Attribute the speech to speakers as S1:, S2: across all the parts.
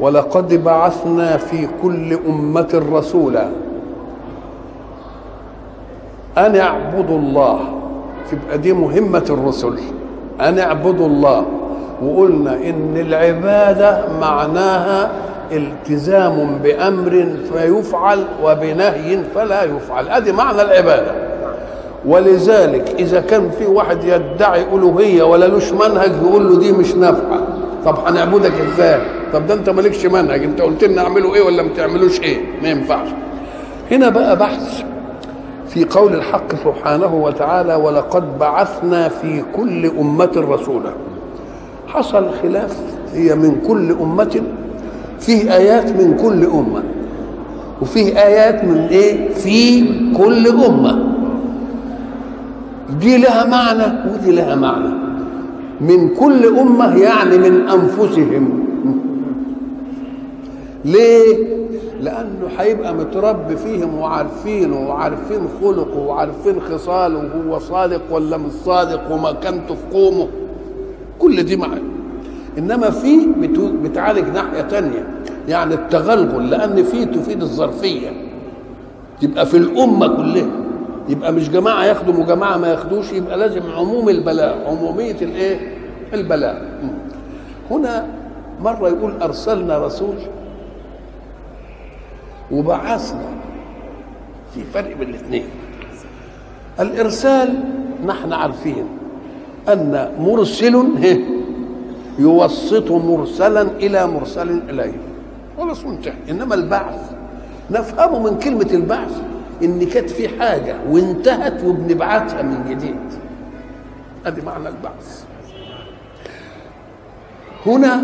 S1: ولقد بعثنا في كل أمة رسولا. أن اعبدوا الله. تبقى دي مهمة الرسل. أن اعبدوا الله. وقلنا إن العبادة معناها التزام بأمر فيفعل وبنهي فلا يفعل. هذه معنى العبادة. ولذلك إذا كان في واحد يدعي ألوهية ولا لوش منهج يقول له دي مش نافعة. طب هنعبدك إزاي؟ طب ده انت مالكش منهج انت قلت لنا اعملوا إيه ولا ما تعملوش إيه؟ ما ينفعش. هنا بقى بحث في قول الحق سبحانه وتعالى ولقد بعثنا في كل أمة رسولا. حصل خلاف هي من كل أمة فيه آيات من كل أمة وفيه آيات من إيه؟ في كل أمة. دي لها معنى ودي لها معنى. من كل أمة يعني من أنفسهم ليه؟ لأنه هيبقى متربي فيهم وعارفينه وعارفين خلقه وعارفين خصاله وهو صادق ولا مش صادق ومكانته في قومه. كل دي معاه إنما في بتعالج ناحية تانية يعني التغلغل لأن في تفيد الظرفية. يبقى في الأمة كلها. يبقى مش جماعة ياخدوا وجماعة ما ياخدوش يبقى لازم عموم البلاء عمومية الإيه؟ البلاء. هنا مرة يقول أرسلنا رسول وبعثنا في فرق بين الاثنين. الإرسال نحن عارفين أن مرسل يوسط مرسلا إلى مرسل إليه. خلاص منتهي. إنما البعث نفهمه من كلمة البعث إن كانت في حاجة وانتهت وبنبعتها من جديد. ادي معنى البعث. هنا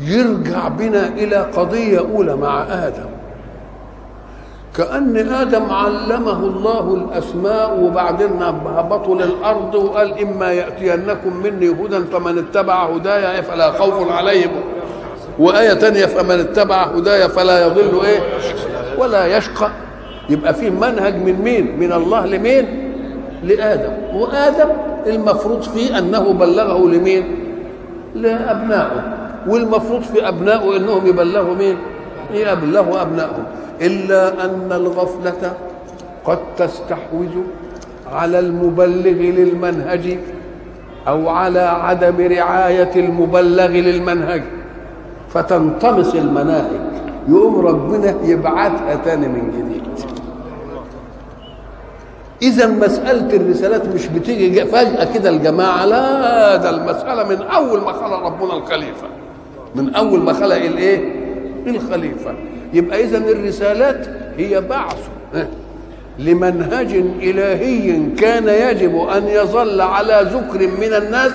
S1: يرجع بنا إلى قضية أولى مع آدم. كأن آدم علمه الله الأسماء وبعدين هبطوا للأرض وقال إما يأتينكم مني هدى فمن اتبع هدايا فلا خوف عليهم. وآية تانية فمن اتبع هدايا فلا يضل إيه؟ ولا يشقى. يبقى في منهج من مين؟ من الله لمين؟ لآدم. وآدم المفروض فيه أنه بلغه لمين؟ لأبنائه. والمفروض في أبنائه أنهم يبلغوا مين؟ يبلغوا أبنائهم؟ إلا أن الغفلة قد تستحوذ على المبلغ للمنهج أو على عدم رعاية المبلغ للمنهج. فتنطمس المناهج. يقوم ربنا يبعتها تاني من جديد. إذا مسألة الرسالات مش بتيجي فجأة كده الجماعة لا ده المسألة من أول ما خلق ربنا الخليفة. من أول ما خلق الإيه؟ الخليفة. يبقى إذا الرسالات هي بعث. لمنهج إلهي كان يجب أن يظل على ذكر من الناس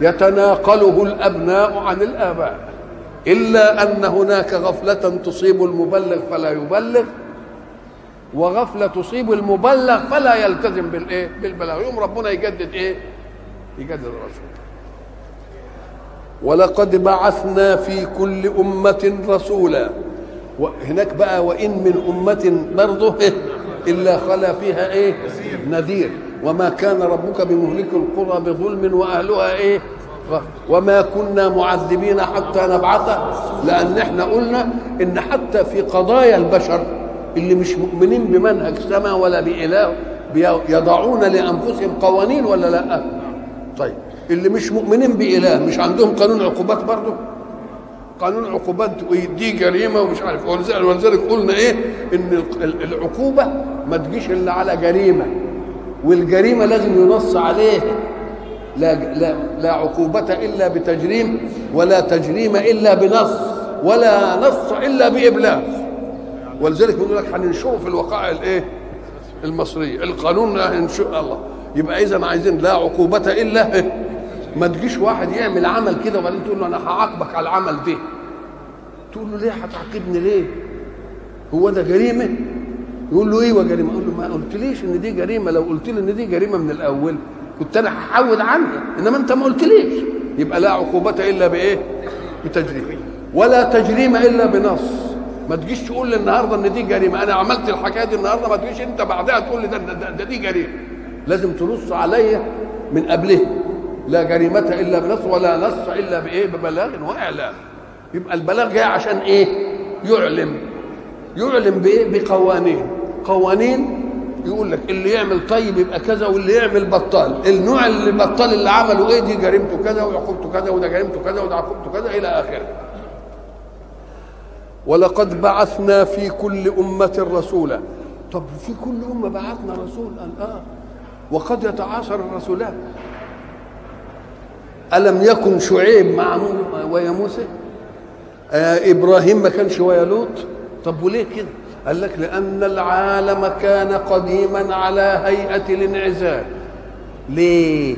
S1: يتناقله الأبناء عن الآباء. إلا أن هناك غفلة تصيب المبلغ فلا يبلغ وغفلة تصيب المبلغ فلا يلتزم بالإيه؟ بالبلاغ. يوم ربنا يجدد إيه؟ يجدد الرسول. ولقد بعثنا في كل أمة رسولا. وهناك بقى وإن من أمة برضه إلا خلا فيها إيه؟ نذير. وما كان ربك بمهلك القرى بظلم وأهلها إيه؟ وما كنا معذبين حتى نبعث. لأن إحنا قلنا إن حتى في قضايا البشر اللي مش مؤمنين بمنهج سماء ولا بإله يضعون لأنفسهم قوانين ولا لأ؟ طيب. اللي مش مؤمنين بإله مش عندهم قانون عقوبات برضه؟ قانون عقوبات دي جريمة ومش عارف. ولذلك قلنا إيه؟ إن العقوبة ما تجيش إلا على جريمة. والجريمة لازم ينص عليه لا لا لا عقوبة إلا بتجريم ولا تجريم إلا بنص ولا نص إلا بإبلاغ. ولذلك بيقول لك هننشره في الوقائع الإيه؟ المصرية. القانون هننشر الله. يبقى إذا عايزين لا عقوبة إلا ما تجيش واحد يعمل عمل كده وبعدين تقول له أنا هعاقبك على العمل ده. تقول له ليه هتعاقبني ليه؟ هو ده جريمة؟ يقول له أيوه جريمة؟ أقول له ما قلتليش إن دي جريمة لو قلت لي إن دي جريمة من الأول كنت أنا هحود عنها إنما أنت ما قلتليش. يبقى لا عقوبة إلا بإيه؟ بتجريم. ولا تجريم إلا بنص. ما تجيش تقول لي النهارده إن دي جريمة. أنا عملت الحكاية دي النهارده ما تجيش أنت بعدها تقول لي ده, ده, ده, ده دي جريمة. لازم تنص عليا من قبله لا جريمة إلا بنص ولا نص إلا بإيه؟ ببلاغ وإعلام يبقى البلاغ جاي عشان إيه؟ يعلم. يعلم بإيه؟ بقوانين. قوانين يقول لك اللي يعمل طيب يبقى كذا واللي يعمل بطال. النوع اللي بطال اللي عمله إيه؟ دي جريمته كذا وعقوبته كذا وده جريمته كذا وده عقوبته كذا إلى آخره. ولقد بعثنا في كل أمة رسولا. طب في كل أمة بعثنا رسول قال آه. وقد يتعاصر الرسولان. ألم يكن شعيب مع ويا موسى؟ آه إبراهيم ما كانش ويا لوط؟ طب وليه كده؟ قال لك لأن العالم كان قديما على هيئة الانعزال. ليه؟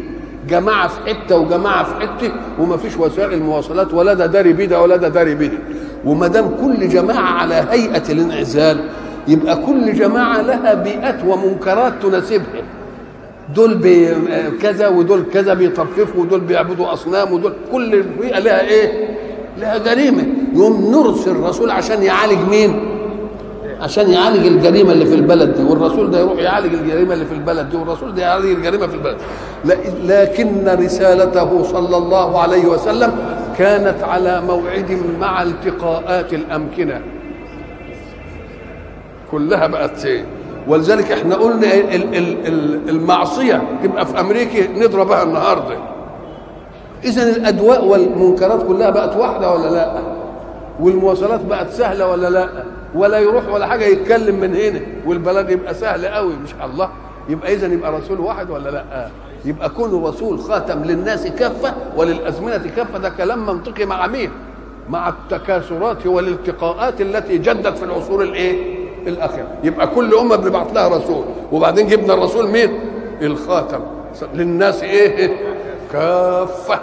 S1: جماعة في حتة وجماعة في حتة وما فيش وسائل مواصلات ولا ده داري بيدا ولا ده داري بيدا وما دام كل جماعة على هيئة الانعزال يبقى كل جماعة لها بيئات ومنكرات تناسبها. دول كذا ودول كذا بيطففوا ودول بيعبدوا أصنام ودول كل بيئة لها إيه؟ لها جريمة. يقوم نرسل الرسول عشان يعالج مين؟ عشان يعالج الجريمة اللي في البلد دي والرسول ده يروح يعالج الجريمة اللي في البلد دي والرسول ده يعالج الجريمة في البلد. لكن رسالته صلى الله عليه وسلم كانت على موعد مع التقاءات الأمكنة. كلها بقت إيه ولذلك إحنا قلنا المعصية. تبقى في أمريكا نضربها النهارده. إذا الأدواء والمنكرات كلها بقت واحدة ولا لأ؟ والمواصلات بقت سهلة ولا لأ؟ ولا يروح ولا حاجة يتكلم من هنا والبلد يبقى سهل قوي. مش الله. يبقى إذا يبقى رسول واحد ولا لأ؟ يبقى كون رسول خاتم للناس كافة وللأزمنة كافة. ده كلام منطقي مع مين؟ مع التكاثرات والالتقاءات التي جدت في العصور الإيه؟ الآخرة. يبقى كل أمة بنبعت لها رسول. وبعدين جبنا الرسول مين؟ الخاتم. للناس إيه؟ كافة.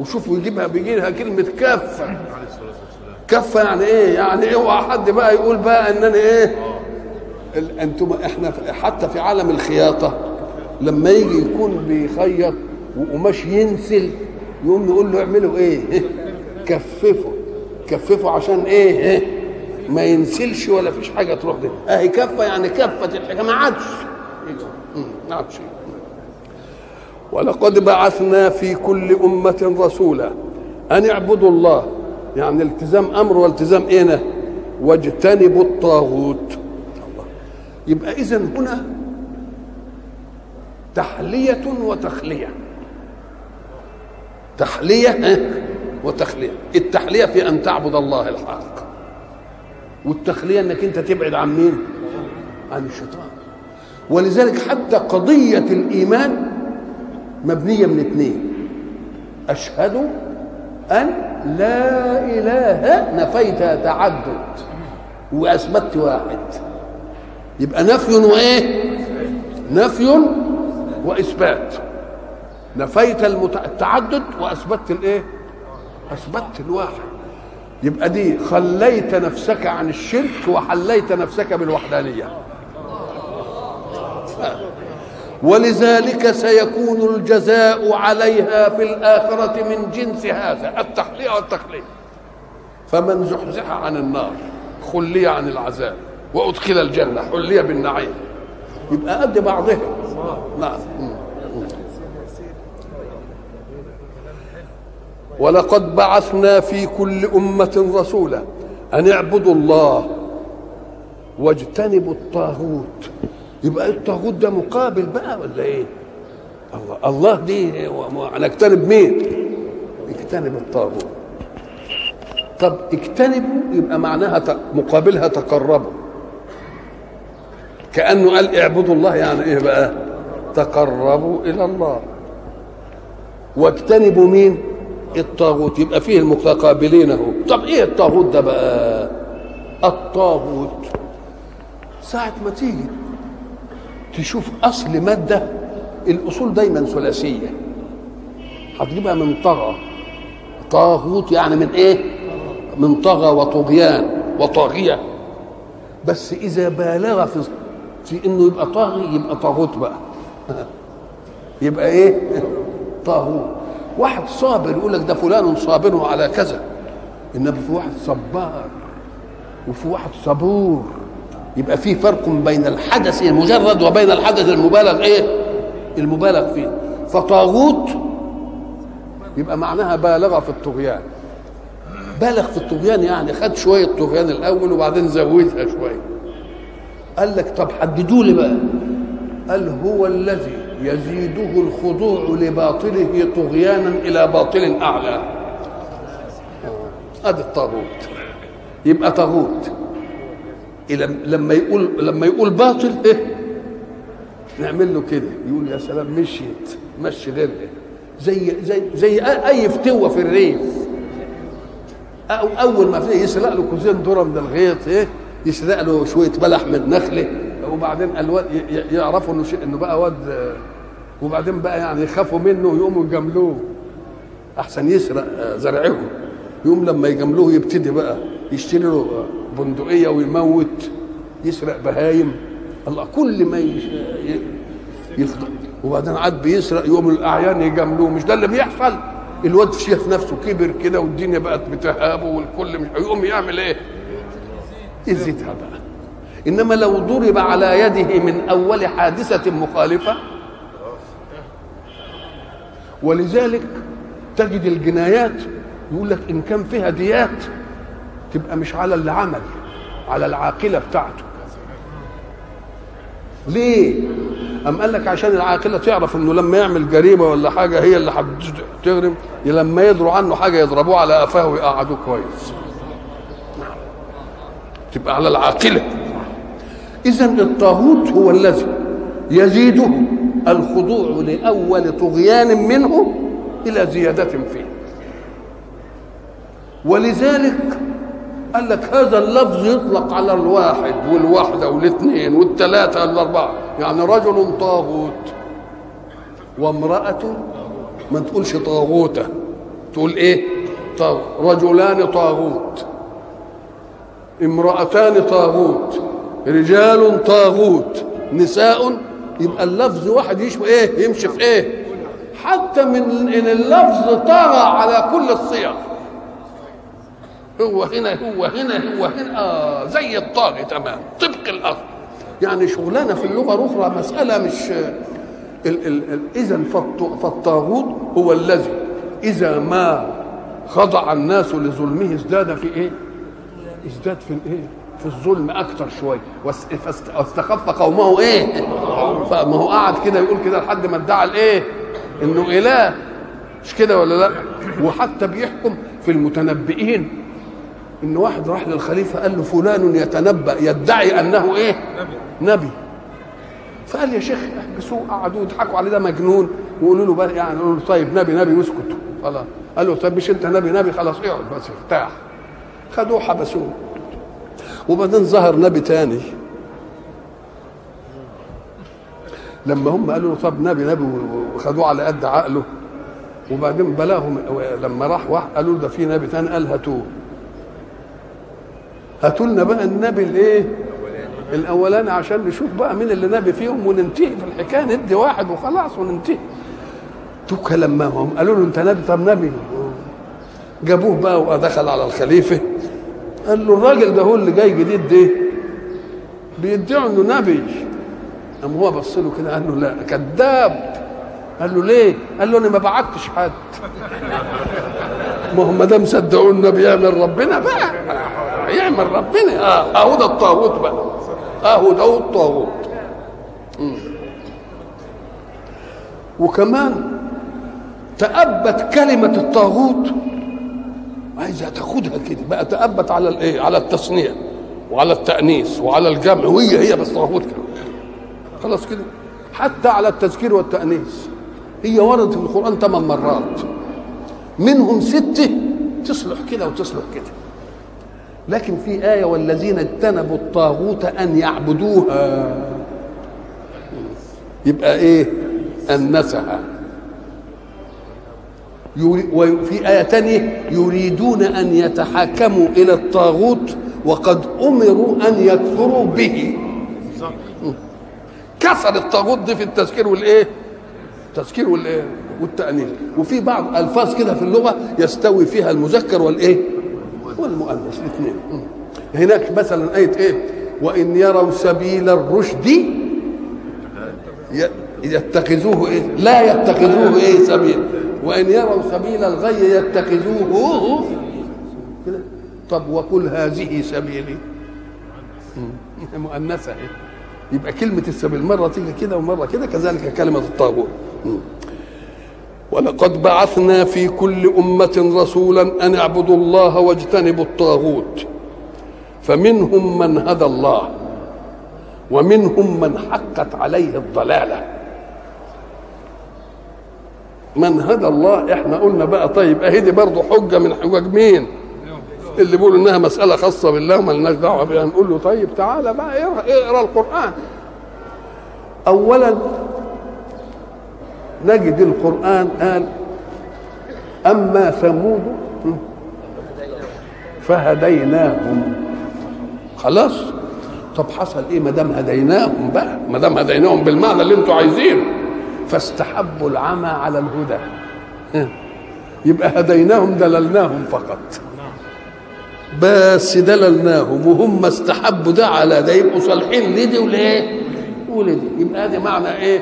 S1: وشوفوا يجيبها بيجي لها كلمة كافة. كافة يعني إيه؟ يعني اوعى حد بقى يقول بقى إن أنا إيه؟ أنتم إحنا حتى في عالم الخياطة لما يجي يكون بيخيط وقماش ينسل يقوم نقول له اعملوا إيه؟ كففوا كففوا عشان إيه؟ ما ينسلش ولا فيش حاجة تروح دي. أهي كفة يعني كفة الحاجة ما عادش. ما عادش. ولقد بعثنا في كل أمة رسولا أن اعبدوا الله. يعني التزام أمر والتزام إيه؟ واجتنبوا الطاغوت. يبقى إذا هنا تحلية وتخلية. تحلية وتخلية. التحلية في أن تعبد الله الحق. والتخلية أنك أنت تبعد عن مين؟ عن الشيطان. ولذلك حتى قضية الإيمان مبنية من اثنين. أشهد أن لا إله نفيت تعدد وأثبتت واحد. يبقى نفي وإيه؟ نفي وإثبات. نفيت التعدد وأثبتت الإيه؟ أثبتت الواحد. يبقى دي خليت نفسك عن الشرك وحليت نفسك بالوحدانية. ولذلك سيكون الجزاء عليها في الآخرة من جنس هذا التحلية والتخلية فمن زحزح عن النار خلي عن العذاب وأدخل الجنة حلي بالنعيم. يبقى قد بعضها نعم. ولقد بعثنا في كل أمة رسولا أن اعبدوا الله واجتنبوا الطاغوت. يبقى الطاغوت ده مقابل بقى ولا إيه؟ الله الله دي هنجتنب مين؟ اجتنب الطاغوت. طب اجتنبوا يبقى معناها مقابلها تقربوا. كأنه قال اعبدوا الله يعني إيه بقى؟ تقربوا إلى الله. واجتنبوا مين؟ الطاغوت يبقى فيه المتقابلين اهو. طب إيه الطاغوت ده بقى؟ الطاغوت. ساعة ما تيجي تشوف أصل مادة الأصول دايما ثلاثية. هتجيبها من طغى. طاغوت يعني من إيه؟ من طغى وطغيان وطاغية. بس إذا بالغ في في إنه يبقى طاغي يبقى طاغوت بقى. يبقى إيه؟ طاغوت. واحد صابر يقول لك ده فلان صابر على كذا. إنما في واحد صبار وفي واحد صبور. يبقى في فرق بين الحدث المجرد وبين الحدث المبالغ. إيه؟ المبالغ فيه. فطاغوت يبقى معناها بالغ في الطغيان. بالغ في الطغيان يعني خد شوية طغيان الأول وبعدين زودها شوية. قال لك طب حددوا لي بقى. قال هو الذي يزيده الخضوع لباطله طغيانا إلى باطل أعلى. ادي الطاغوت. يبقى طاغوت. لما يقول لما يقول باطل إيه؟ نعمل له كده. يقول يا سلام مشيت مشي غير زي زي زي أي فتوة في الريف. أو أول ما يسرق له كوزين ذره من الغيط إيه؟ يسرق له شوية بلح من نخله وبعدين الواد يعرفوا إنه شيء إنه بقى واد وبعدين بقى يعني يخافوا منه ويقوموا يجاملوه. أحسن يسرق زرعهم. يوم لما يجاملوه يبتدي بقى يشتري له بندقية ويموت. يسرق بهايم. الله كل ما يفضل وبعدين عاد بيسرق يقوم الأعيان يجاملوه. مش ده اللي بيحصل؟ الواد شاف نفسه كبر كده والدنيا بقت بتهابه والكل مش هيقوم يعمل إيه؟ يزيدها بقى إنما لو ضرب على يده من أول حادثة مخالفة ولذلك تجد الجنايات يقول لك إن كان فيها ديات تبقى مش على اللي عمل على العاقلة بتاعته. ليه؟ أم قال لك عشان العاقلة تعرف إنه لما يعمل جريمة ولا حاجة هي اللي هتغرم لما يدروا عنه حاجة يضربوه على قفاه ويقعدوه كويس. تبقى على العاقلة. إذا الطاغوت هو الذي يزيده الخضوع لأول طغيان منه إلى زيادة فيه. ولذلك قال لك هذا اللفظ يطلق على الواحد والواحدة والاثنين والثلاثة والأربعة يعني رجل طاغوت وامرأة ما تقولش طاغوتة. تقول إيه؟ طاغ رجلان طاغوت. امرأتان طاغوت. رجال طاغوت نساء يبقى اللفظ واحد يشبه إيه؟ يمشي في إيه؟ حتى من إن اللفظ طغى على كل الصيغ. هو هنا هو هنا هو هنا. آه زي الطاغي تمام. طبق الأصل. يعني شغلانة في اللغة الأخرى مسألة مش اذا فالطاغوت هو الذي إذا ما خضع الناس لظلمه ازداد في إيه؟ ازداد في الايه؟ في الظلم أكثر شوية واستخف قومه إيه؟ فما هو قعد كده يقول كده لحد ما ادعى الإيه؟ إنه إله مش كده ولا لأ؟ وحتى بيحكم في المتنبئين إن واحد راح للخليفة قال له فلان يتنبأ يدعي أنه إيه؟ نبي. فقال يا شيخ احبسوه قعدوا يضحكوا عليه ده مجنون ويقولوا له بقى يعني يقولوا له طيب نبي نبي واسكت خلاص قال له طيب مش أنت نبي نبي خلاص اقعد بس ارتاح خدوه حبسوه وبعدين ظهر نبي تاني. لما هم قالوا له طب نبي نبي وخدوه على قد عقله. وبعدين بلاهم لما راح واحد قالوا ده في نبي تاني قال هاتوه. هاتوا لنا بقى النبي الايه؟ الأولاني عشان نشوف بقى مين اللي نبي فيهم وننتهي في الحكاية ندي واحد وخلاص وننتهي. توكا لما هم قالوا له انت نبي طب نبي. جابوه بقى ودخل على الخليفة. قال له الراجل ده هو اللي جاي جديد ده بيدعوا إنه نبي. قام هو بص له كده قال له لا كذاب. قال له ليه؟ قال له أنا ما بعتش حد. ما هم ما دام صدقوا النبي يعمل ربنا بقى. يعمل ربنا. آه اهو ده الطاغوت بقى. اهو ده الطاغوت وكمان تأبت كلمة الطاغوت عايزة تاخدها كده. بقى تأبت على الايه؟ على التصنيع وعلى التأنيث وعلى الجمع. وهي هي بس كده. خلاص كده. حتى على التذكير والتأنيث. هي وردت في القرآن ثمان مرات. منهم ستة تصلح كده وتصلح كده. لكن في آية والذين اجتنبوا الطاغوت أن يعبدوها. يبقى إيه؟ أنسها وفي آية تانية يريدون أن يتحاكموا إلى الطاغوت وقد أمروا أن يكفروا به. كسر الطاغوت دي في التذكير والإيه؟ التذكير والإيه؟ والتأنيث. وفي بعض ألفاظ كده في اللغة يستوي فيها المذكر والإيه؟ والمؤنث الاثنين. هناك مثلا آية إيه؟ وإن يروا سبيل الرشد يتخذوه إيه؟ لا يتخذوه إيه؟ سبيل. وإن يروا سبيل الغي يتخذوه. طب وقل هذه سبيلي. مؤنثة. يبقى كلمة السبيل مرة تيجي كده ومرة كده كذلك كلمة الطاغوت. ولقد بعثنا في كل أمة رسولا أن اعبدوا الله واجتنبوا الطاغوت. فمنهم من هدى الله ومنهم من حقت عليه الضلالة. من هدى الله إحنا قلنا بقى طيب. أهي دي برضه حجة من حجج مين؟ اللي بيقولوا إنها مسألة خاصة بالله ومالناش دعوة بها نقول له طيب تعالى بقى اقرأ القرآن. اولا نجد القرآن قال أما ثمود فهديناهم. خلاص؟ طب حصل إيه ما دام هديناهم بقى؟ ما دام هديناهم بالمعنى اللي أنتوا عايزينه. فاستحبوا العمى على الهدى. يبقى هديناهم دللناهم فقط. بس دللناهم وهم استحبوا ده على ده. يبقوا صالحين لدي وليه؟ ولدي. يبقى هذا معنى إيه؟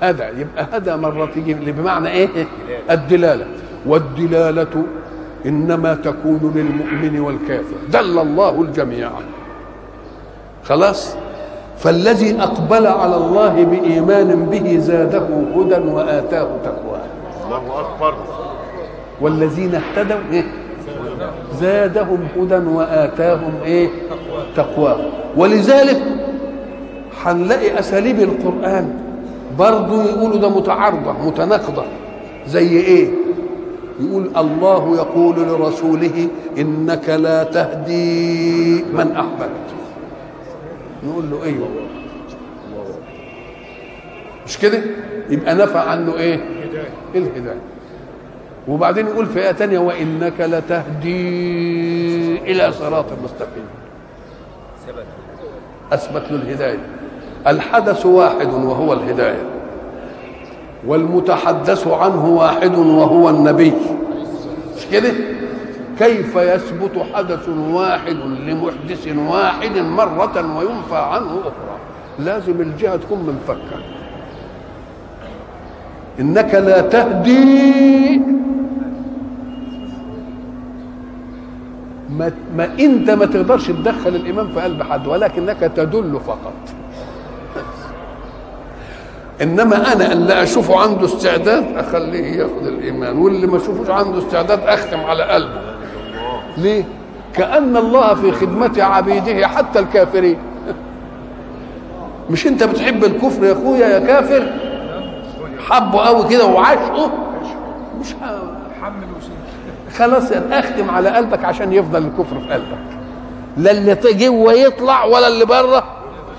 S1: هذا. يبقى هذا مرة تيجي بمعنى إيه؟ الدلالة. والدلالة إنما تكون للمؤمن والكافر. دل الله الجميع. خلاص؟ فالذي أقبل على الله بإيمان به زاده هدى وآتاه تقواه.
S2: الله أكبر.
S1: والذين اهتدوا إيه؟ زادهم هدى وآتاهم إيه؟ تقواه. ولذلك هنلاقي أساليب القرآن برضو يقولوا ده متعارضة متناقضة. زي إيه؟ يقول الله يقول لرسوله إنك لا تهدي من أحببت. نقول له أيوه. مش كده؟ يبقى نفى عنه إيه؟ الهداية. وبعدين يقول في آية تانية وإنك لتهدي إلى صراط مستقيم. أثبت له الهداية. الحدث واحد وهو الهداية والمتحدث عنه واحد وهو النبي. مش كده؟ كيف يثبت حدث واحد لمحدث واحد مرة وينفى عنه أخرى؟ لازم الجهة تكون منفكة. إنك لا تهدي ما, ما أنت ما تقدرش تدخل الايمان في قلب حد ولكنك تدل فقط. إنما أنا اللي اشوفه عنده استعداد أخليه ياخذ الإيمان واللي ما اشوفوش عنده استعداد أختم على قلبه. ليه؟ كأن الله في خدمة عبيده حتى الكافرين. مش انت بتحب الكفر يا اخويا يا كافر؟ حبه قوي كده وعاشقه مش خلاص اختم على قلبك عشان يفضل الكفر في قلبك. لا اللي جوه يطلع ولا اللي بره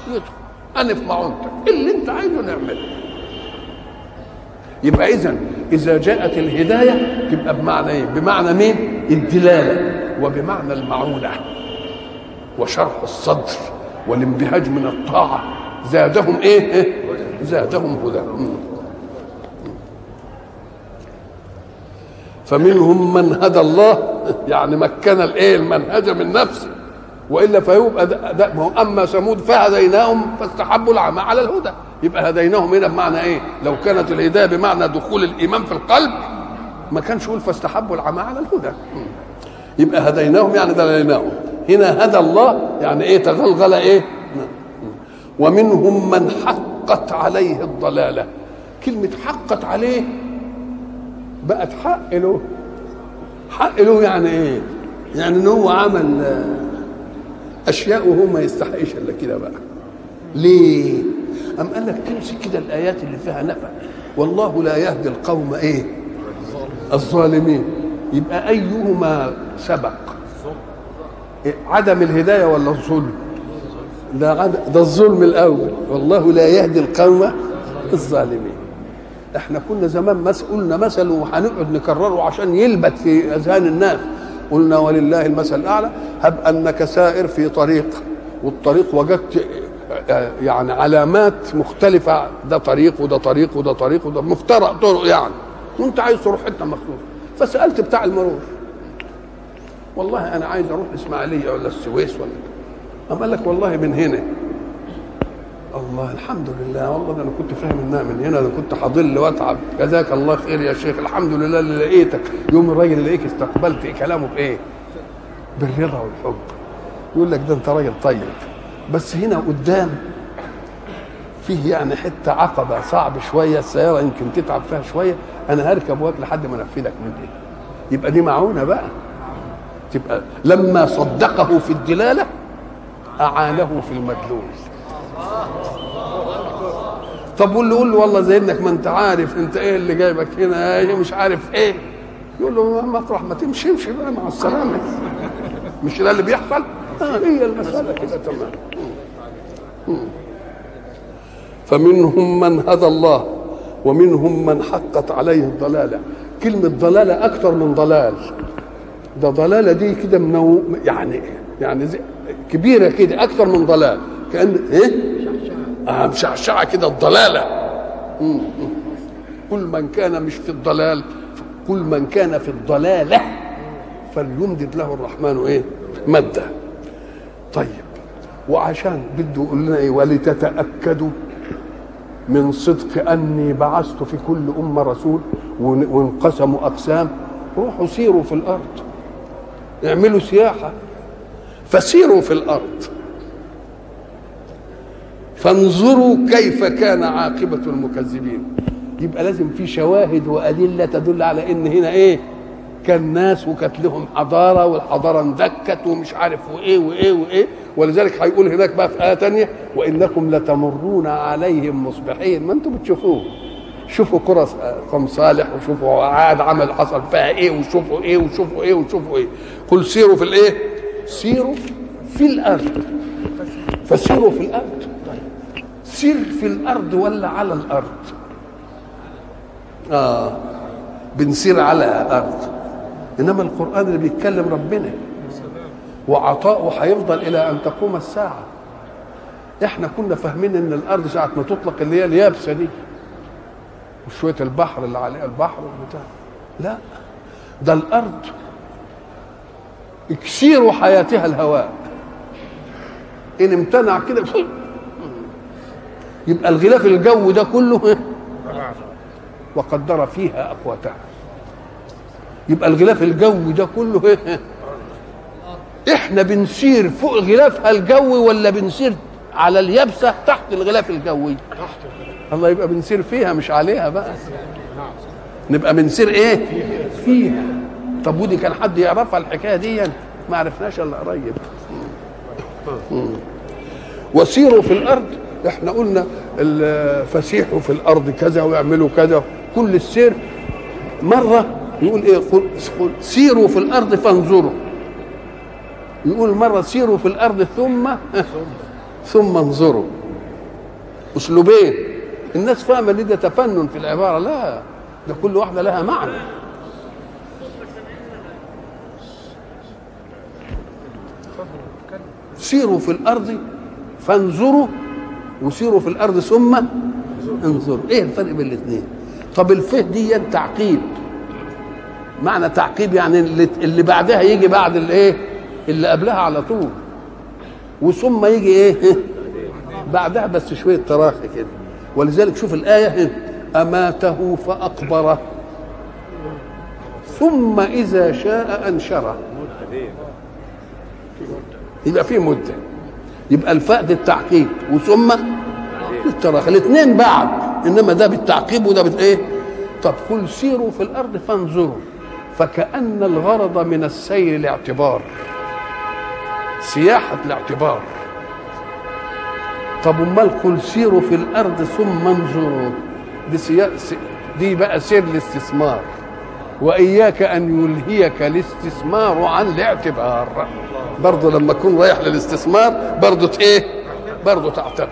S1: يدخل. أنا في معونتك. اللي انت عايزه نعمله. يبقى اذا إذا جاءت الهداية تبقى بمعنى إيه؟ بمعنى مين؟ الدلالة وبمعنى المعونة. وشرح الصدر والانبهاج من الطاعة. زادهم إيه؟ زادهم هدى. فمنهم من هدى الله يعني مكن الإيه؟ المنهج من نفسه. وإلا فيبقى ده, ده ما هو أما ثمود فهديناهم فاستحبوا العمى على الهدى يبقى هديناهم هنا بمعنى إيه؟ لو كانت الهدايه بمعنى دخول الإيمان في القلب ما كانش يقول فاستحبوا العمى على الهدى يبقى هديناهم يعني دليناهم هنا هدى الله يعني إيه تغلغل إيه؟ ومنهم من حقت عليه الضلالة كلمة حقت عليه بقت حق له حق له يعني إيه؟ يعني إن هو عمل اشياء وهو ما يستحقش إلا كده بقى. ليه؟ أم قال لك تمسك كده الآيات اللي فيها نفع. والله لا يهدي القوم إيه؟ الظالمين. يبقى أيهما سبق؟ عدم الهداية ولا الظلم؟ ده عد... ده الظلم الأول. والله لا يهدي القوم الظالمين. إحنا كنا زمان مس قلنا مثل وهنقعد نكرره عشان يلبت في أذهان الناس. قلنا ولله المثل الأعلى هب أنك سائر في طريق والطريق وجدت يعني علامات مختلفة ده طريق وده طريق وده طريق وده مفترق طرق يعني. وانت عايز تروح حتة مخصوص. فسألت بتاع المرور. والله أنا عايز أروح الاسماعيلية ولا السويس ولا قال لك والله من هنا. الله الحمد لله. والله ده أنا كنت فاهم إنها من هنا أنا كنت هضل وأتعب. جزاك الله خير يا شيخ. الحمد لله اللي لقيتك. يوم الراجل اللي لقيك استقبلت كلامه بايه؟ بالرضا والحب. يقول لك ده أنت راجل طيب. بس هنا قدام فيه يعني حتة عقبة صعب شوية السيارة يمكن تتعب فيها شوية. أنا هركب وأك لحد ما أنفذك من دي. يبقى دي معونة بقى. تبقى لما صدقه في الدلالة أعانه في المدلول طب واللي يقول له والله زي إنك ما أنت عارف أنت إيه اللي جايبك هنا إيه مش عارف إيه. يقول له مطرح ما تمشي امشي بقى مع السلامة. مش ده اللي بيحصل؟ آه هي المسألة كده تمام. فمنهم من هدى الله ومنهم من حقت عليه الضلالة. كلمة ضلالة أكثر من ضلال. ده ضلالة دي كده منو يعني يعني كبيرة كده أكثر من ضلال. كان إيه؟ مشعشعه كده الضلالة. كل من كان مش في الضلال كل من كان في الضلالة فليمدد له الرحمن إيه؟ مدة. طيب وعشان بده يقول لنا إيه؟ ولتتأكدوا من صدق أني بعثت في كل أمة رسول وانقسموا أقسام. روحوا سيروا في الأرض. اعملوا سياحة. فسيروا في الأرض. فانظروا كيف كان عاقبة المكذبين. يبقى لازم في شواهد وأدلة تدل على إن هنا إيه؟ كان ناس وكانت لهم حضارة والحضارة اندكت ومش عارف وإيه وإيه وإيه. ولذلك هيقول هناك بقى في آية ثانية وإنكم لتمرون عليهم مصبحين. ما أنتم بتشوفوه. شوفوا قرى قوم صالح وشوفوا عاد عمل حصل فيها إيه وشوفوا إيه وشوفوا إيه وشوفوا إيه. قل سيروا في الإيه؟ سيروا في الأرض. فسيروا في الأرض. سير في الأرض ولا على الأرض؟ آه بنسير على الأرض إنما القرآن اللي بيتكلم ربنا. وعطاؤه هيفضل إلى أن تقوم الساعة. إحنا كنا فاهمين إن الأرض ساعة ما تطلق اللي هي اليابسة دي. وشوية البحر اللي عليها البحر والبتاع. لا ده الأرض اكسير حياتها الهواء. إن امتنع كده يبقى الغلاف الجو ده كله وقدر فيها أقواتها. يبقى الغلاف الجوي ده كله إيه؟ إحنا بنسير فوق غلافها الجوي ولا بنسير على اليابسة تحت الغلاف الجوي؟ تحت الله يبقى بنسير فيها مش عليها بقى. نبقى بنسير إيه؟ فيها. طب ودي كان حد يعرفها الحكاية دي؟ ما عرفناش إلا قريب. وسيروا في الأرض. إحنا قلنا فسيحوا في الأرض كذا ويعملوا كذا كل السير مرة يقول إيه؟ قل سيروا في الأرض فانظروا. يقول مرة سيروا في الأرض ثم ثم انظروا. أسلوبين. الناس فاهمة إن ده تفنن في العبارة لا ده كل واحدة لها معنى. سيروا في الأرض فانظروا وسيروا في الأرض ثم انظروا إيه الفرق بين الاثنين؟ طب الفه دي تعقيب معنى تعقيب يعني اللي, اللي بعدها يجي بعد الايه اللي قبلها على طول. وثم يجي إيه؟ بعدها بس شوية تراخي كده. ولذلك شوف الآية أماته فأقبره. ثم إذا شاء أنشره. يبقى في مدة. يبقى الفاء دي التعقيب وثم التراخي الاثنين بعد إنما ده بالتعقيب وده بالايه طب قل سيروا في الأرض فانظروا. فكأن الغرض من السير الاعتبار. سياحة الاعتبار. طب أمال قل سيروا في الأرض ثم انظروا. دي سيا... دي بقى سير الاستثمار. وإياك أن يلهيك الاستثمار عن الاعتبار. برضه لما تكون رايح للاستثمار برضه إيه؟ برضه تعتبر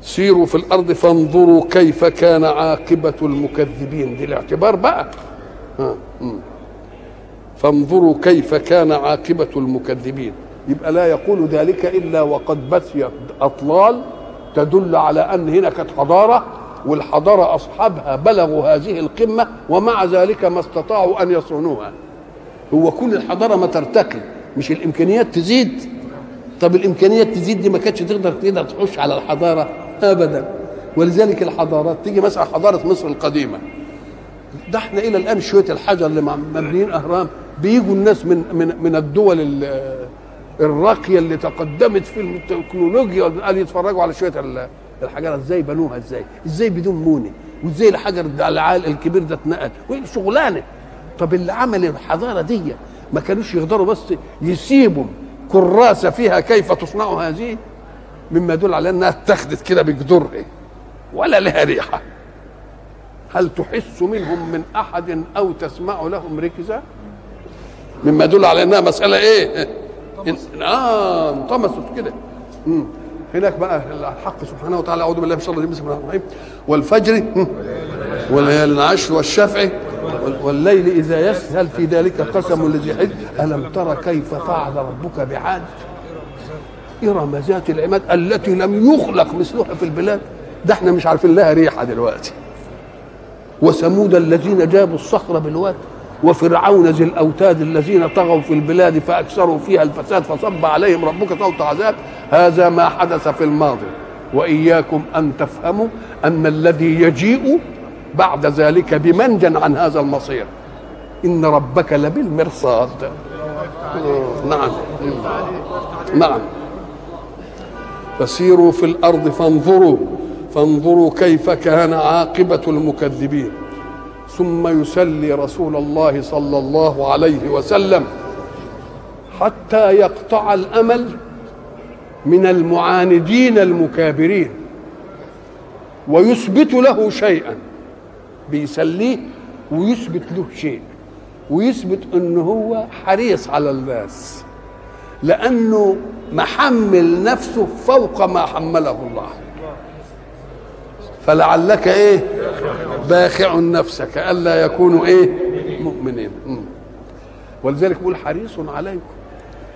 S1: سيروا في الأرض فانظروا كيف كان عاقبة المكذبين. دي الاعتبار بقى. فانظروا كيف كان عاقبة المكذبين. يبقى لا يقول ذلك إلا وقد بثيت أطلال تدل على أن هنا كانت حضارة والحضارة أصحابها بلغوا هذه القمة ومع ذلك ما استطاعوا أن يصونوها. هو كل الحضارة ما ترتقي مش الإمكانيات تزيد؟ طب الإمكانيات تزيد دي ما كانتش تقدر تقدر تخش على الحضارة؟ ابدا. ولذلك الحضارات تيجي مثلا حضارة مصر القديمة. ده إحنا إلى الآن شوية الحجر اللي مبنيين أهرام بيجوا الناس من من من الدول الراقية اللي تقدمت في التكنولوجيا قال يتفرجوا على شوية الحجاره إزاي بنوها؟ إزاي؟ إزاي بدون مونة؟ وإزاي الحجر العال الكبير ده اتنقل؟ شغلانة. طب اللي عمل الحضارة دي ما كانوش يقدروا بس يسيبوا كراسة فيها كيف تصنع هذه؟ مما يدل على أنها اتخذت كده بجدرها ولا لها ريحة. هل تحس منهم من أحد أو تسمع لهم ركزا مما يدل على أنها مسألة إيه؟ آه انطمست كده هناك بقى الحق سبحانه وتعالى أعوذ بالله من الشيطان الرجيم بسم الله الرحمن الرحيم. والفجر وليالي العشر والشفع والليل إذا يسر هل في ذلك قسم لذي حجر ألم تر كيف فعل ربك بعاد؟ ارم ذات العماد التي لم يخلق مثلها في البلاد. ده إحنا مش عارفين لها ريحة دلوقتي. وثمود الذين جابوا الصخر بالواد. وفرعون ذي الأوتاد الذين طغوا في البلاد فأكثروا فيها الفساد فصب عليهم ربك صوت عذاب. هذا ما حدث في الماضي. وإياكم أن تفهموا أن الذي يجيء بعد ذلك بمنجا عن هذا المصير. إن ربك لبالمرصاد. نعم. نعم. فسيروا في الأرض فانظروا. فانظروا كيف كان عاقبة المكذبين. ثم يسلي رسول الله صلى الله عليه وسلم حتى يقطع الأمل من المعاندين المكابرين ويثبت له شيئا بيسليه ويثبت له شيء ويثبت إنه هو حريص على الناس لأنه محمل نفسه فوق ما حمله الله. فلعلك إيه؟ باخع نفسك ألا يكونوا إيه؟ مؤمنين. ولذلك بيقول حريص عليكم.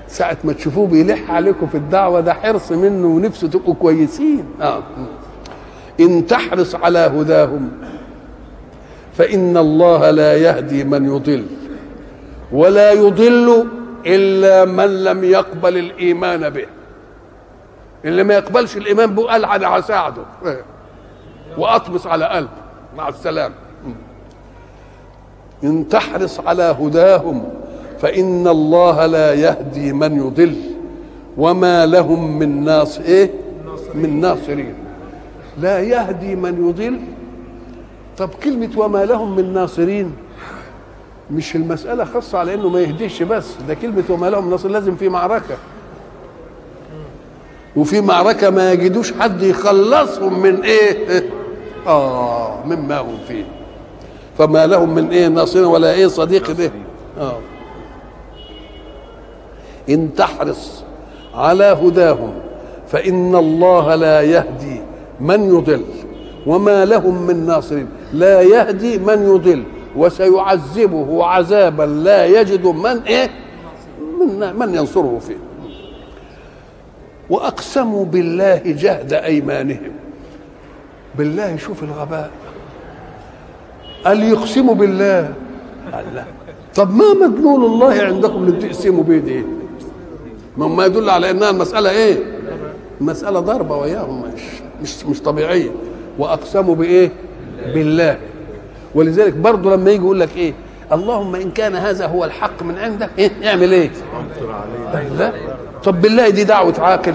S1: ساعة ما تشوفوه بيلح عليكم في الدعوة ده حرص منه ونفسه تبقوا كويسين. آه. إن تحرص على هداهم فإن الله لا يهدي من يضل ولا يضل إلا من لم يقبل الإيمان به. اللي ما يقبلش الإيمان به قال أنا هساعده وأطمس على قلبه مع السلامة. إن تحرص على هداهم فإن الله لا يهدي من يضل. وما لهم من ناص إيه؟ من ناصرين. لا يهدي من يضل. طب كلمة وما لهم من ناصرين مش المسألة خاصة على إنه ما يهديش بس ده كلمة وما لهم ناصر لازم في معركة. وفي معركة ما يجدوش حد يخلصهم من إيه؟ آه مما هم فيه. فما لهم من إيه ناصر ولا إيه صديق به. آه. إن تحرص على هداهم فإن الله لا يهدي من يضل. وما لهم من ناصرين لا يهدي من يضل. وسيعذبه عذابا لا يجد من إيه؟ من, من ينصره فيه. وأقسموا بالله جهد أيمانهم. بالله شوف الغباء. قال يقسموا بالله. قال لا. طب ما مدلول الله عندكم اللي بتقسموا بيه دي؟ ما يدل على إنها المسألة إيه؟ المسألة ضربة وياهم مش مش مش طبيعية. وأقسموا بإيه؟ بالله. ولذلك برضه لما يجي يقول لك إيه؟ اللهم إن كان هذا هو الحق من عندك إيه؟ اعمل إيه؟ لا. طب بالله دي دعوة عاقل.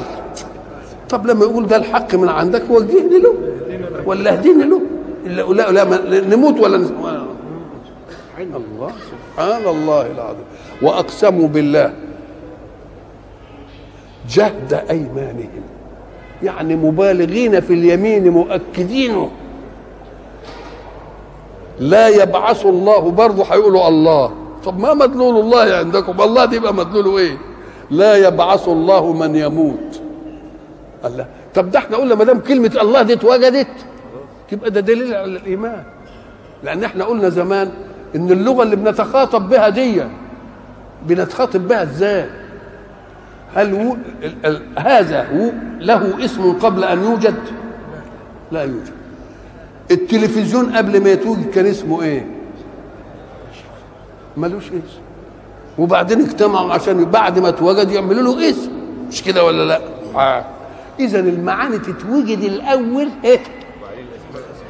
S1: طب لما يقول ده الحق من عندك وجهني له. ولا اهديني له. لا لا, لا نموت ولا الله سبحان الله العظيم. واقسموا بالله جهد أيمانهم. يعني مبالغين في اليمين مؤكدينه لا يبعث الله برضه هيقولوا الله. طب ما مدلول الله عندكم؟ الله دي يبقى مدلوله إيه؟ لا يبعث الله من يموت. الله. طب ده إحنا قلنا ما دام كلمة الله دي اتوجدت يبقى ده دليل على الإيمان. لأن إحنا قلنا زمان إن اللغة اللي بنتخاطب بها دي بنتخاطب بها إزاي؟ هل و... ال... ال... هذا هو له اسم قبل أن يوجد؟ لا يوجد. التلفزيون قبل ما يتوجد كان اسمه إيه؟ ملوش اسم. وبعدين اجتمعوا عشان بعد ما اتوجد يعملوا له اسم. مش كده ولا لا؟ آه. اذا المعاني تتوجد الأول؟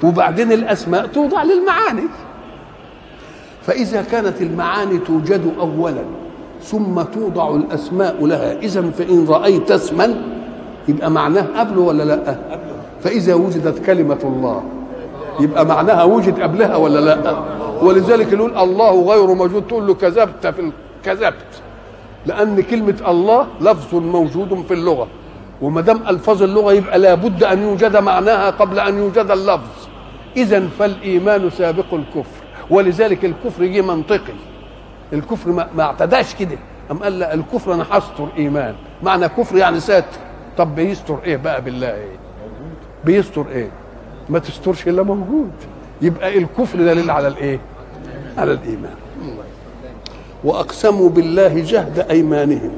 S1: وبعدين الأسماء توضع للمعاني. فإذا كانت المعاني توجد اولا ثم توضع الأسماء لها. اذا فإن رأيت اسما يبقى معناه قبله ولا لا؟ فإذا وجدت كلمة الله يبقى معناها وجد قبلها ولا لا؟ ولذلك يقول الله غير موجود تقول له كذبت في كذبت. لأن كلمة الله لفظ موجود في اللغة. وما دام ألفاظ اللغة يبقى لابد أن يوجد معناها قبل أن يوجد اللفظ. اذا فالإيمان سابق الكفر. ولذلك الكفر جه منطقي. الكفر ما, اعتداش كده. أم قال لا الكفر أنا هستر ايمان معنى كفر يعني ساتر. طب بيستر إيه بقى بالله إيه؟ بيستر إيه؟ ما تسترش إلا موجود. يبقى الكفر دليل على الإيه؟ على الإيمان. وأقسموا بالله جهد أيمانهم.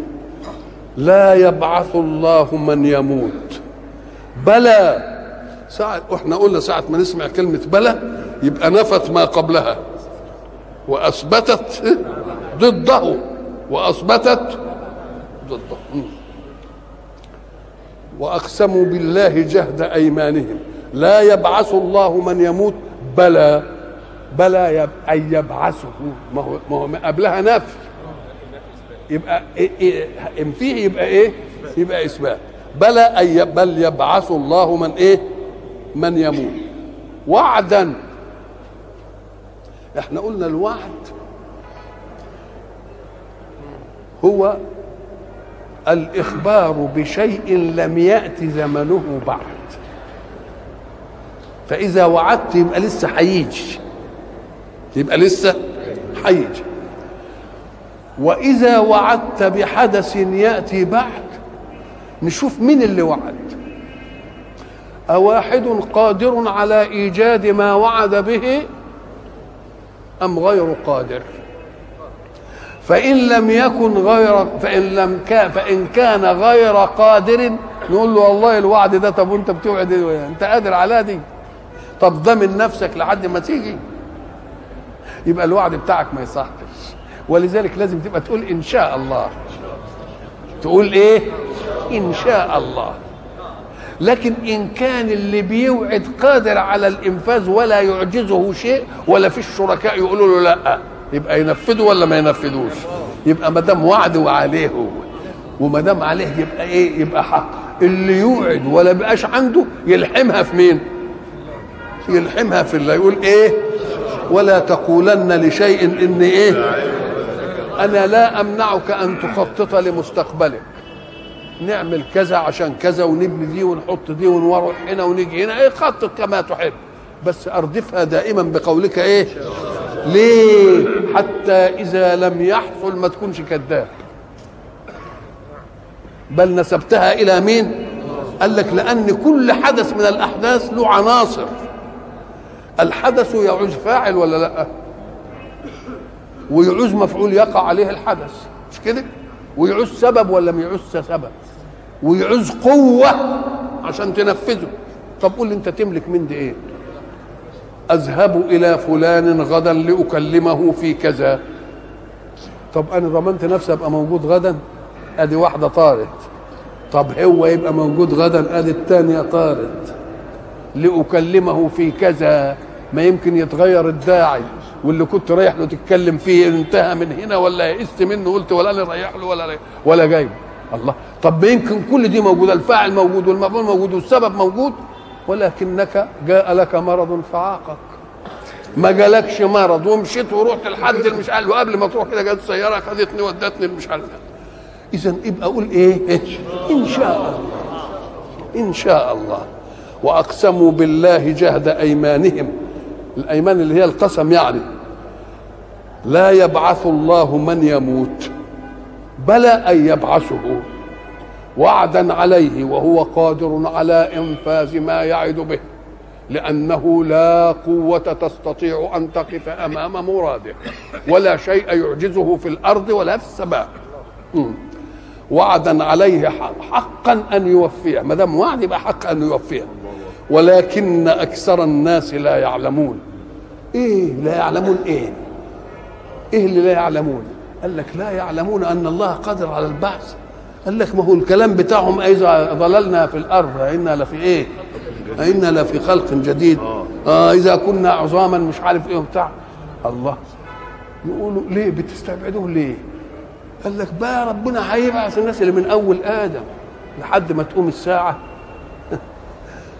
S1: لا يبعث الله من يموت. بلى. ساعة إحنا قلنا ساعة ما نسمع كلمة بلى يبقى نفت ما قبلها. وأثبتت ضده. وأثبتت ضده. وأقسموا بالله جهد أيمانهم. لا يبعث الله من يموت. بلى. بلى يب أن يبعثه. ما هو ما هو قبلها نفي. يبقى إيه إيه إن فيه يبقى إيه؟ يبقى إثبات. بلى أن بل يبعث الله من إيه؟ من يموت. وعدا. إحنا قلنا الوعد هو الإخبار بشيء لم يأت زمنه بعد. فإذا وعدت يبقى لسه هيجي. يبقى لسه هيجي. وإذا وعدت بحدث يأتي بعد نشوف مين اللي وعد. أواحد قادر على إيجاد ما وعد به أم غير قادر؟ فإن لم يكن غير فإن لم كان فإن كان غير قادر نقول له والله الوعد ده طب وأنت بتوعد إيه؟ أنت قادر على دي؟ طب ضمن نفسك لحد ما تيجي. يبقى الوعد بتاعك ما يصحش. ولذلك لازم تبقى تقول إن شاء الله. تقول إيه؟ إن شاء الله. لكن إن كان اللي بيوعد قادر على الإنفاذ ولا يعجزه شيء ولا في الشركاء يقولوا له لأ. يبقى ينفذه ولا ما ينفذوش؟ يبقى ما دام وعد وعليه هو. وما دام عليه يبقى إيه؟ يبقى حق. اللي يوعد ولا بقاش عنده يلحمها في مين؟ يلحمها في الله. يقول إيه؟ ولا تقولن لشيء ان إيه؟ أنا لا أمنعك أن تخطط لمستقبلك. نعمل كذا عشان كذا ونبني دي ونحط دي ونروح هنا ونيجي هنا. إيه خطط كما تحب. بس أردفها دائما بقولك إيه؟ ليه؟ حتى إذا لم يحصل ما تكونش كذاب. بل نسبتها إلى مين؟ قال لك لأن كل حدث من الأحداث له عناصر. الحدث يعوز فاعل ولا لا؟ ويعوز مفعول يقع عليه الحدث مش كده؟ ويعوز سبب ولا ما يعوز سبب؟ ويعوز قوة عشان تنفذه. طب قول لي انت تملك من دي إيه؟ أذهب إلى فلان غدا لأكلمه في كذا. طب أنا ضمنت نفسي أبقى موجود غدا؟ أدي واحدة طارت. طب هو يبقى موجود غدا أدي الثانية طارت. لأكلمه في كذا. ما يمكن يتغير الداعي. واللي كنت رايح له تتكلم فيه انتهى من هنا ولا يئست منه. قلت ولا أنا رايح له ولا ولا جاي. الله. طب يمكن كل دي موجودة. الفاعل موجود والمفعول موجود والسبب موجود. ولكنك جاء لك مرض فعاقك. ما جالكش مرض ومشيت ورحت لحد مش عارف وقبل ما تروح كده جت سيارة خدتني ودتني مش عارف اذا يبقى أقول إيه؟ إن شاء الله. إن شاء الله. وأقسموا بالله جهد أيمانهم. الأيمان اللي هي القسم يعني. لا يبعث الله من يموت بلى أن يبعثه وعدا عليه وهو قادر على إنفاذ ما يعد به لأنه لا قوة تستطيع أن تقف أمام مراده ولا شيء يعجزه في الأرض ولا في السماء. وعدا عليه حقا أن يوفيه. ما دام وعد يبقى حق أن يوفيه. ولكن أكثر الناس لا يعلمون. إيه لا يعلمون إيه؟ إيه اللي لا يعلمون؟ قال لك لا يعلمون أن الله قادر على البعث قال لك ما هو الكلام بتاعهم إذا ضللنا في الأرض إنا لفي إيه؟ إنا لفي خلق جديد. آه. إذا كنا عظاما مش عارف إيه وبتاع. الله. يقولوا ليه؟ بتستبعدوه ليه؟ قال لك بقى ربنا هيبعث الناس اللي من أول آدم لحد ما تقوم الساعة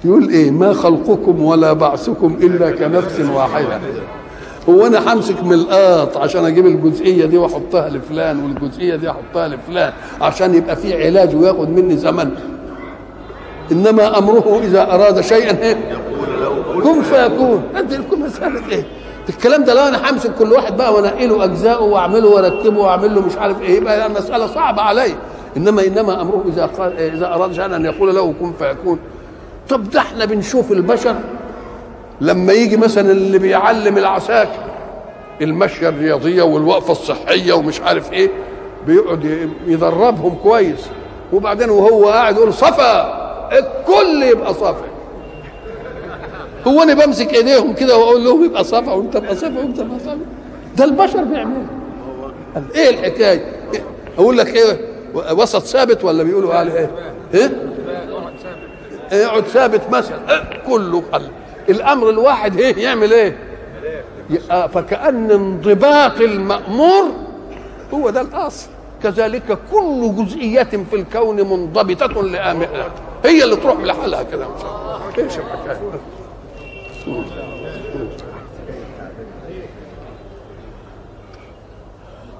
S1: يقول إيه ما خلقكم ولا بعثكم إلا كنفس واحدة. هو أنا همسك من القاط عشان أجيب الجزئية دي وأحطها لفلان والجزئية دي أحطها لفلان عشان يبقى في علاج وياخد مني زمن. إنما أمره إذا أراد شيئا. إيه كن فيكون. أنت كل مساله إيه الكلام ده لو أنا همسك كل واحد بقى وأنقله اجزائه وأعمله واركبه وأعمل له مش عارف إيه يبقى المسألة صعبة علي. إنما إنما أمره إذا قال إذا أراد شيئا أن يقول له كن فيكون. طب ده إحنا بنشوف البشر لما يجي مثلا اللي بيعلم العساكر المشيه الرياضية والوقفة الصحية ومش عارف إيه بيقعد يدربهم كويس. وبعدين وهو قاعد يقول صفا الكل يبقى صفا هو أنا بمسك ايديهم كده وأقول لهم يبقى صفا وأنت تبقى صفا وأنت تبقى صفا. ده البشر بيعملوا. إيه الحكاية؟ أقول لك إيه وسط ثابت ولا بيقولوا عليه إيه؟ إيه؟ يقعد ثابت مثلا كله قلب. الأمر الواحد إيه يعمل إيه؟ فكأن انضباط المأمور هو ده الأصل. كذلك كل جزئية في الكون منضبطة لآمرها هي اللي تروح لحالها كده. مش إيش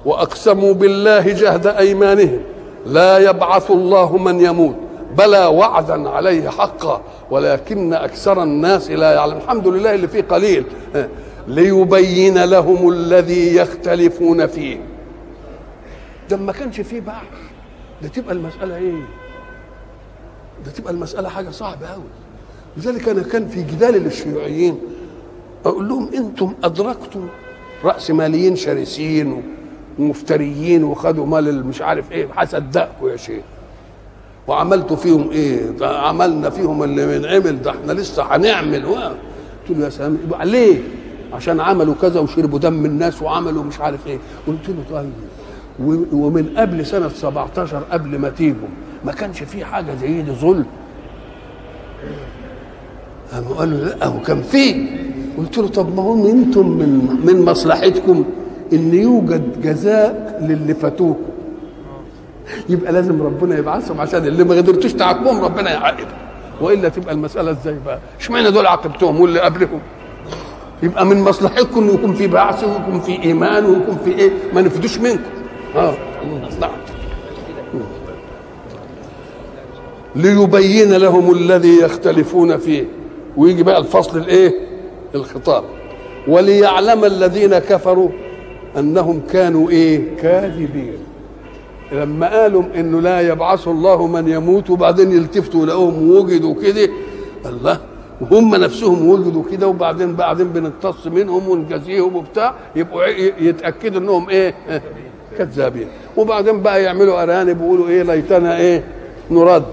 S1: وأقسموا بالله جهد أيمانهم. لا يبعث الله من يموت. بلى وعدا عليه حقا ولكن أكثر الناس لا يعلم. الحمد لله اللي فيه قليل. ليبين لهم الذي يختلفون فيه. ده ما كانش فيه بعث ده تبقى المسألة إيه؟ ده تبقى المسألة حاجة صعبة قوي لذلك أنا كان في جدال للشيوعيين أقول لهم أنتم أدركتم رأسماليين شرسين ومفتريين وخدوا مال مش عارف إيه هصدقكم يا شيخ. وعملتوا فيهم إيه؟ عملنا فيهم اللي بنعمل ده إحنا لسه هنعمل قلت له يا سلام ليه؟ عشان عملوا كذا وشربوا دم الناس وعملوا مش عارف إيه. قلت له طيب ومن قبل سنة 17 قبل ما تيجوا ما كانش في حاجة زي دي ظلم؟ قام قال له لا هو كان فيه قلت له طب ما هو أنتم من من مصلحتكم إن يوجد جزاء للي فاتوكم. يبقى لازم ربنا يبعثهم عشان اللي ما قدرتوش تعاقبهم ربنا يعاقبهم. وإلا تبقى المسألة إزاي بقى؟ إشمعنى دول عاقبتهم واللي قبلهم يبقى من مصلحتكم يكون في بعث ويكون في إيمان ويكون في إيه؟ ما نفدوش منكم. آه. نعم. ليبين لهم الذي يختلفون فيه. ويجي بقى الفصل الإيه؟ الخطاب. وليعلم الذين كفروا أنهم كانوا إيه؟ كاذبين. لما قالوا إنه لا يبعث الله من يموت وبعدين يلتفتوا يلاقوهم وجدوا كده الله وهم نفسهم وجدوا كده وبعدين بعدين بنقتص منهم ونجازيهم وبتاع يبقوا يتأكدوا إنهم إيه كذابين. وبعدين بقى يعملوا أرانب ويقولوا إيه ليتنا إيه نرد.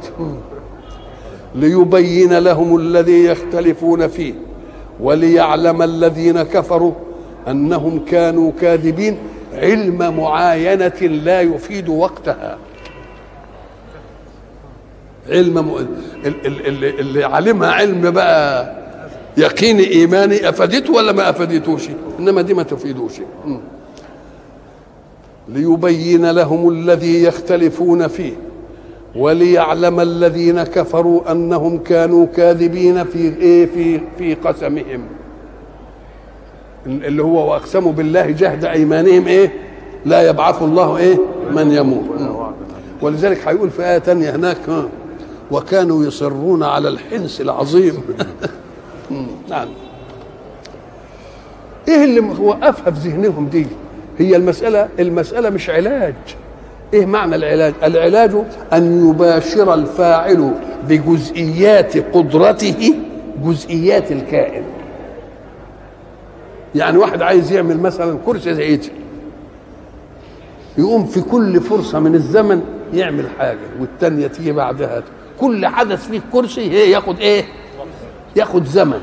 S1: ليبين لهم الذي يختلفون فيه وليعلم الذين كفروا أنهم كانوا كاذبين. علم معاينة لا يفيد وقتها. علم م... اللي, اللي علمها علم بقى يقيني إيماني أفادته ولا ما أفادتوش؟ إنما دي ما تفيدوش. ليبين لهم الذي يختلفون فيه وليعلم الذين كفروا أنهم كانوا كاذبين في إيه؟ في في قسمهم. اللي هو وأقسموا بالله جهد أيمانهم إيه؟ لا يبعث الله إيه؟ من يموت. ولذلك هيقول في آية تانية هناك وكانوا يصرون على الحنس العظيم. نعم. إيه اللي وقفها في ذهنهم دي؟ هي المسألة المسألة مش علاج. إيه معنى العلاج؟ العلاج أن يباشر الفاعل بجزئيات قدرته جزئيات الكائن. يعني واحد عايز يعمل مثلا كرسي زي دي يقوم في كل فرصة من الزمن يعمل حاجة والتانية تيجي بعدها. كل حدث فيه كرسي هي ياخد إيه؟ ياخد زمن.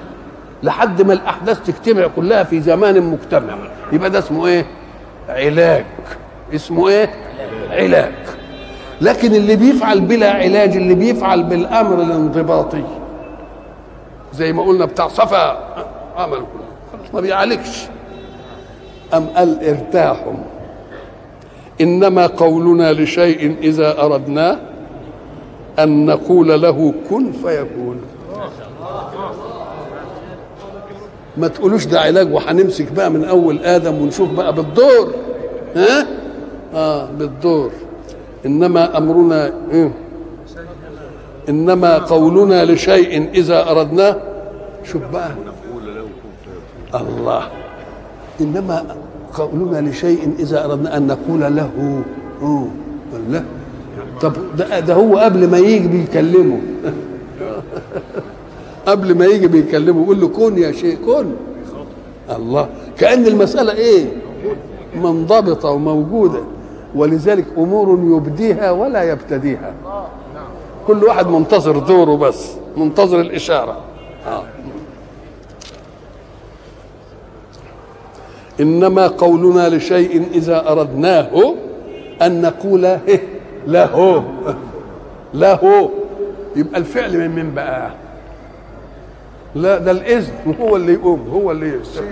S1: لحد ما الأحداث تجتمع كلها في زمان مجتمع. يبقى ده اسمه إيه؟ علاج. اسمه إيه؟ علاج. لكن اللي بيفعل بلا علاج اللي بيفعل بالأمر الانضباطي زي ما قلنا بتاع صفا عمل كله. ما بيعالجش. أم قال ارتاحوا. إنما قولنا لشيء إذا اردناه أن نقول له كن فيكون. ما تقولوش ده علاج وهنمسك بقى من أول آدم ونشوف بقى بالدور. ها؟ آه بالدور. إنما أمرنا إيه؟ إنما قولنا لشيء إذا اردناه شوف بقى. الله. إنما قولنا لشيء إذا أردنا أن نقول له. لا طب ده, ده هو قبل ما يجي بيكلمه. قبل ما يجي بيكلمه يقول له كن يا شيء كن. الله. كأن المسألة إيه؟ منضبطة وموجودة. ولذلك أمور يبديها ولا يبتديها. كل واحد منتظر دوره بس منتظر الإشارة. آه. إنما قولنا لشيء إذا أردناه أن نقول له. له. يبقى الفعل من من بقى. لا ده الإذن. هو اللي يقوم هو اللي يشتغل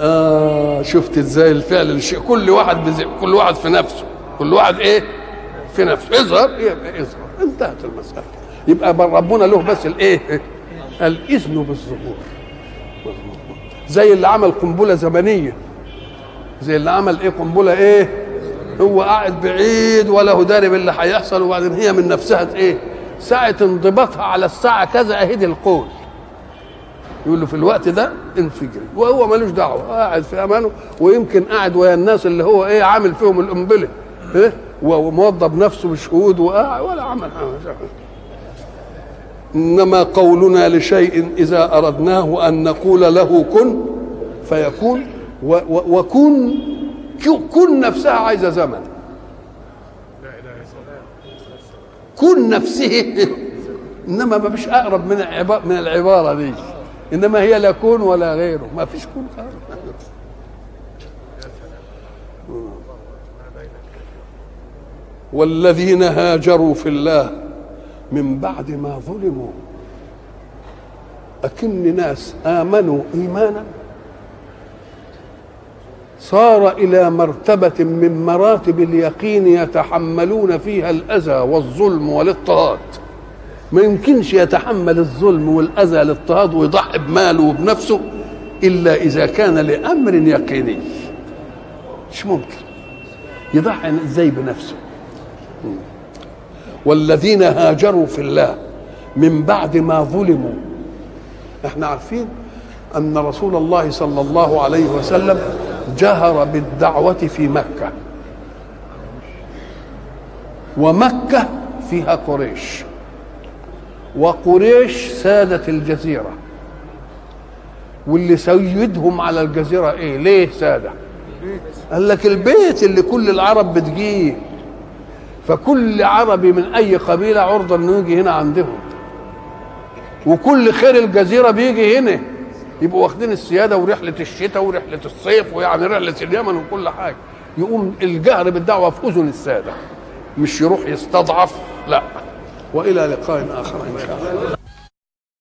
S1: آه شفت إزاي الفعل للشيء؟ كل واحد كل واحد في نفسه. كل واحد إيه؟ في نفسه. اظهر يبقى اظهر. انتهت المسألة. يبقى ربنا له بس الإيه؟ الإذن بالظهور. زي اللي عمل قنبلة زمنية. زي اللي عمل إيه قنبلة إيه؟ هو قاعد بعيد ولا هو داري باللي هيحصل وبعدين هي من نفسها إيه؟ ساعة انضباطها على الساعة كذا اهدي القول. يقول له في الوقت ده انفجري وهو ملوش دعوة. قاعد في أمانه. ويمكن قاعد ويا الناس اللي هو إيه عامل فيهم القنبلة. إيه؟ وموظف نفسه بشهود وقاعد ولا عمل حاجة. إنما قولنا لشيء إذا أردناه أن نقول له كن فيكون وكن كن نفسها عايزه زمن. كن نفسه. إنما ما فيش أقرب من من العبارة دي. إنما هي لا كون ولا غيره ما فيش كون والذين هاجروا في الله من بعد ما ظلموا. أكن ناس آمنوا إيمانا. صار إلى مرتبة من مراتب اليقين يتحملون فيها الأذى والظلم والاضطهاد. ما يمكنش يتحمل الظلم والأذى الاضطهاد ويضحي بماله وبنفسه إلا إذا كان لأمر يقيني. مش ممكن. يضحي إزاي بنفسه. والذين هاجروا في الله من بعد ما ظلموا. إحنا عارفين أن رسول الله صلى الله عليه وسلم جهر بالدعوة في مكة. ومكة فيها قريش. وقريش سادة الجزيرة. واللي سيدهم على الجزيرة إيه؟ ليه سادة؟ قال لك البيت اللي كل العرب بتجيه. فكل عربي من أي قبيلة عرضة إنه يجي هنا عندهم. وكل خير الجزيرة بيجي هنا. يبقوا واخدين السيادة ورحلة الشتاء ورحلة الصيف ويعني رحلة اليمن وكل حاجة. يقوم الجهر بالدعوة في أذن السادة. مش يروح يستضعف لا. وإلى لقاء آخر إن شاء الله.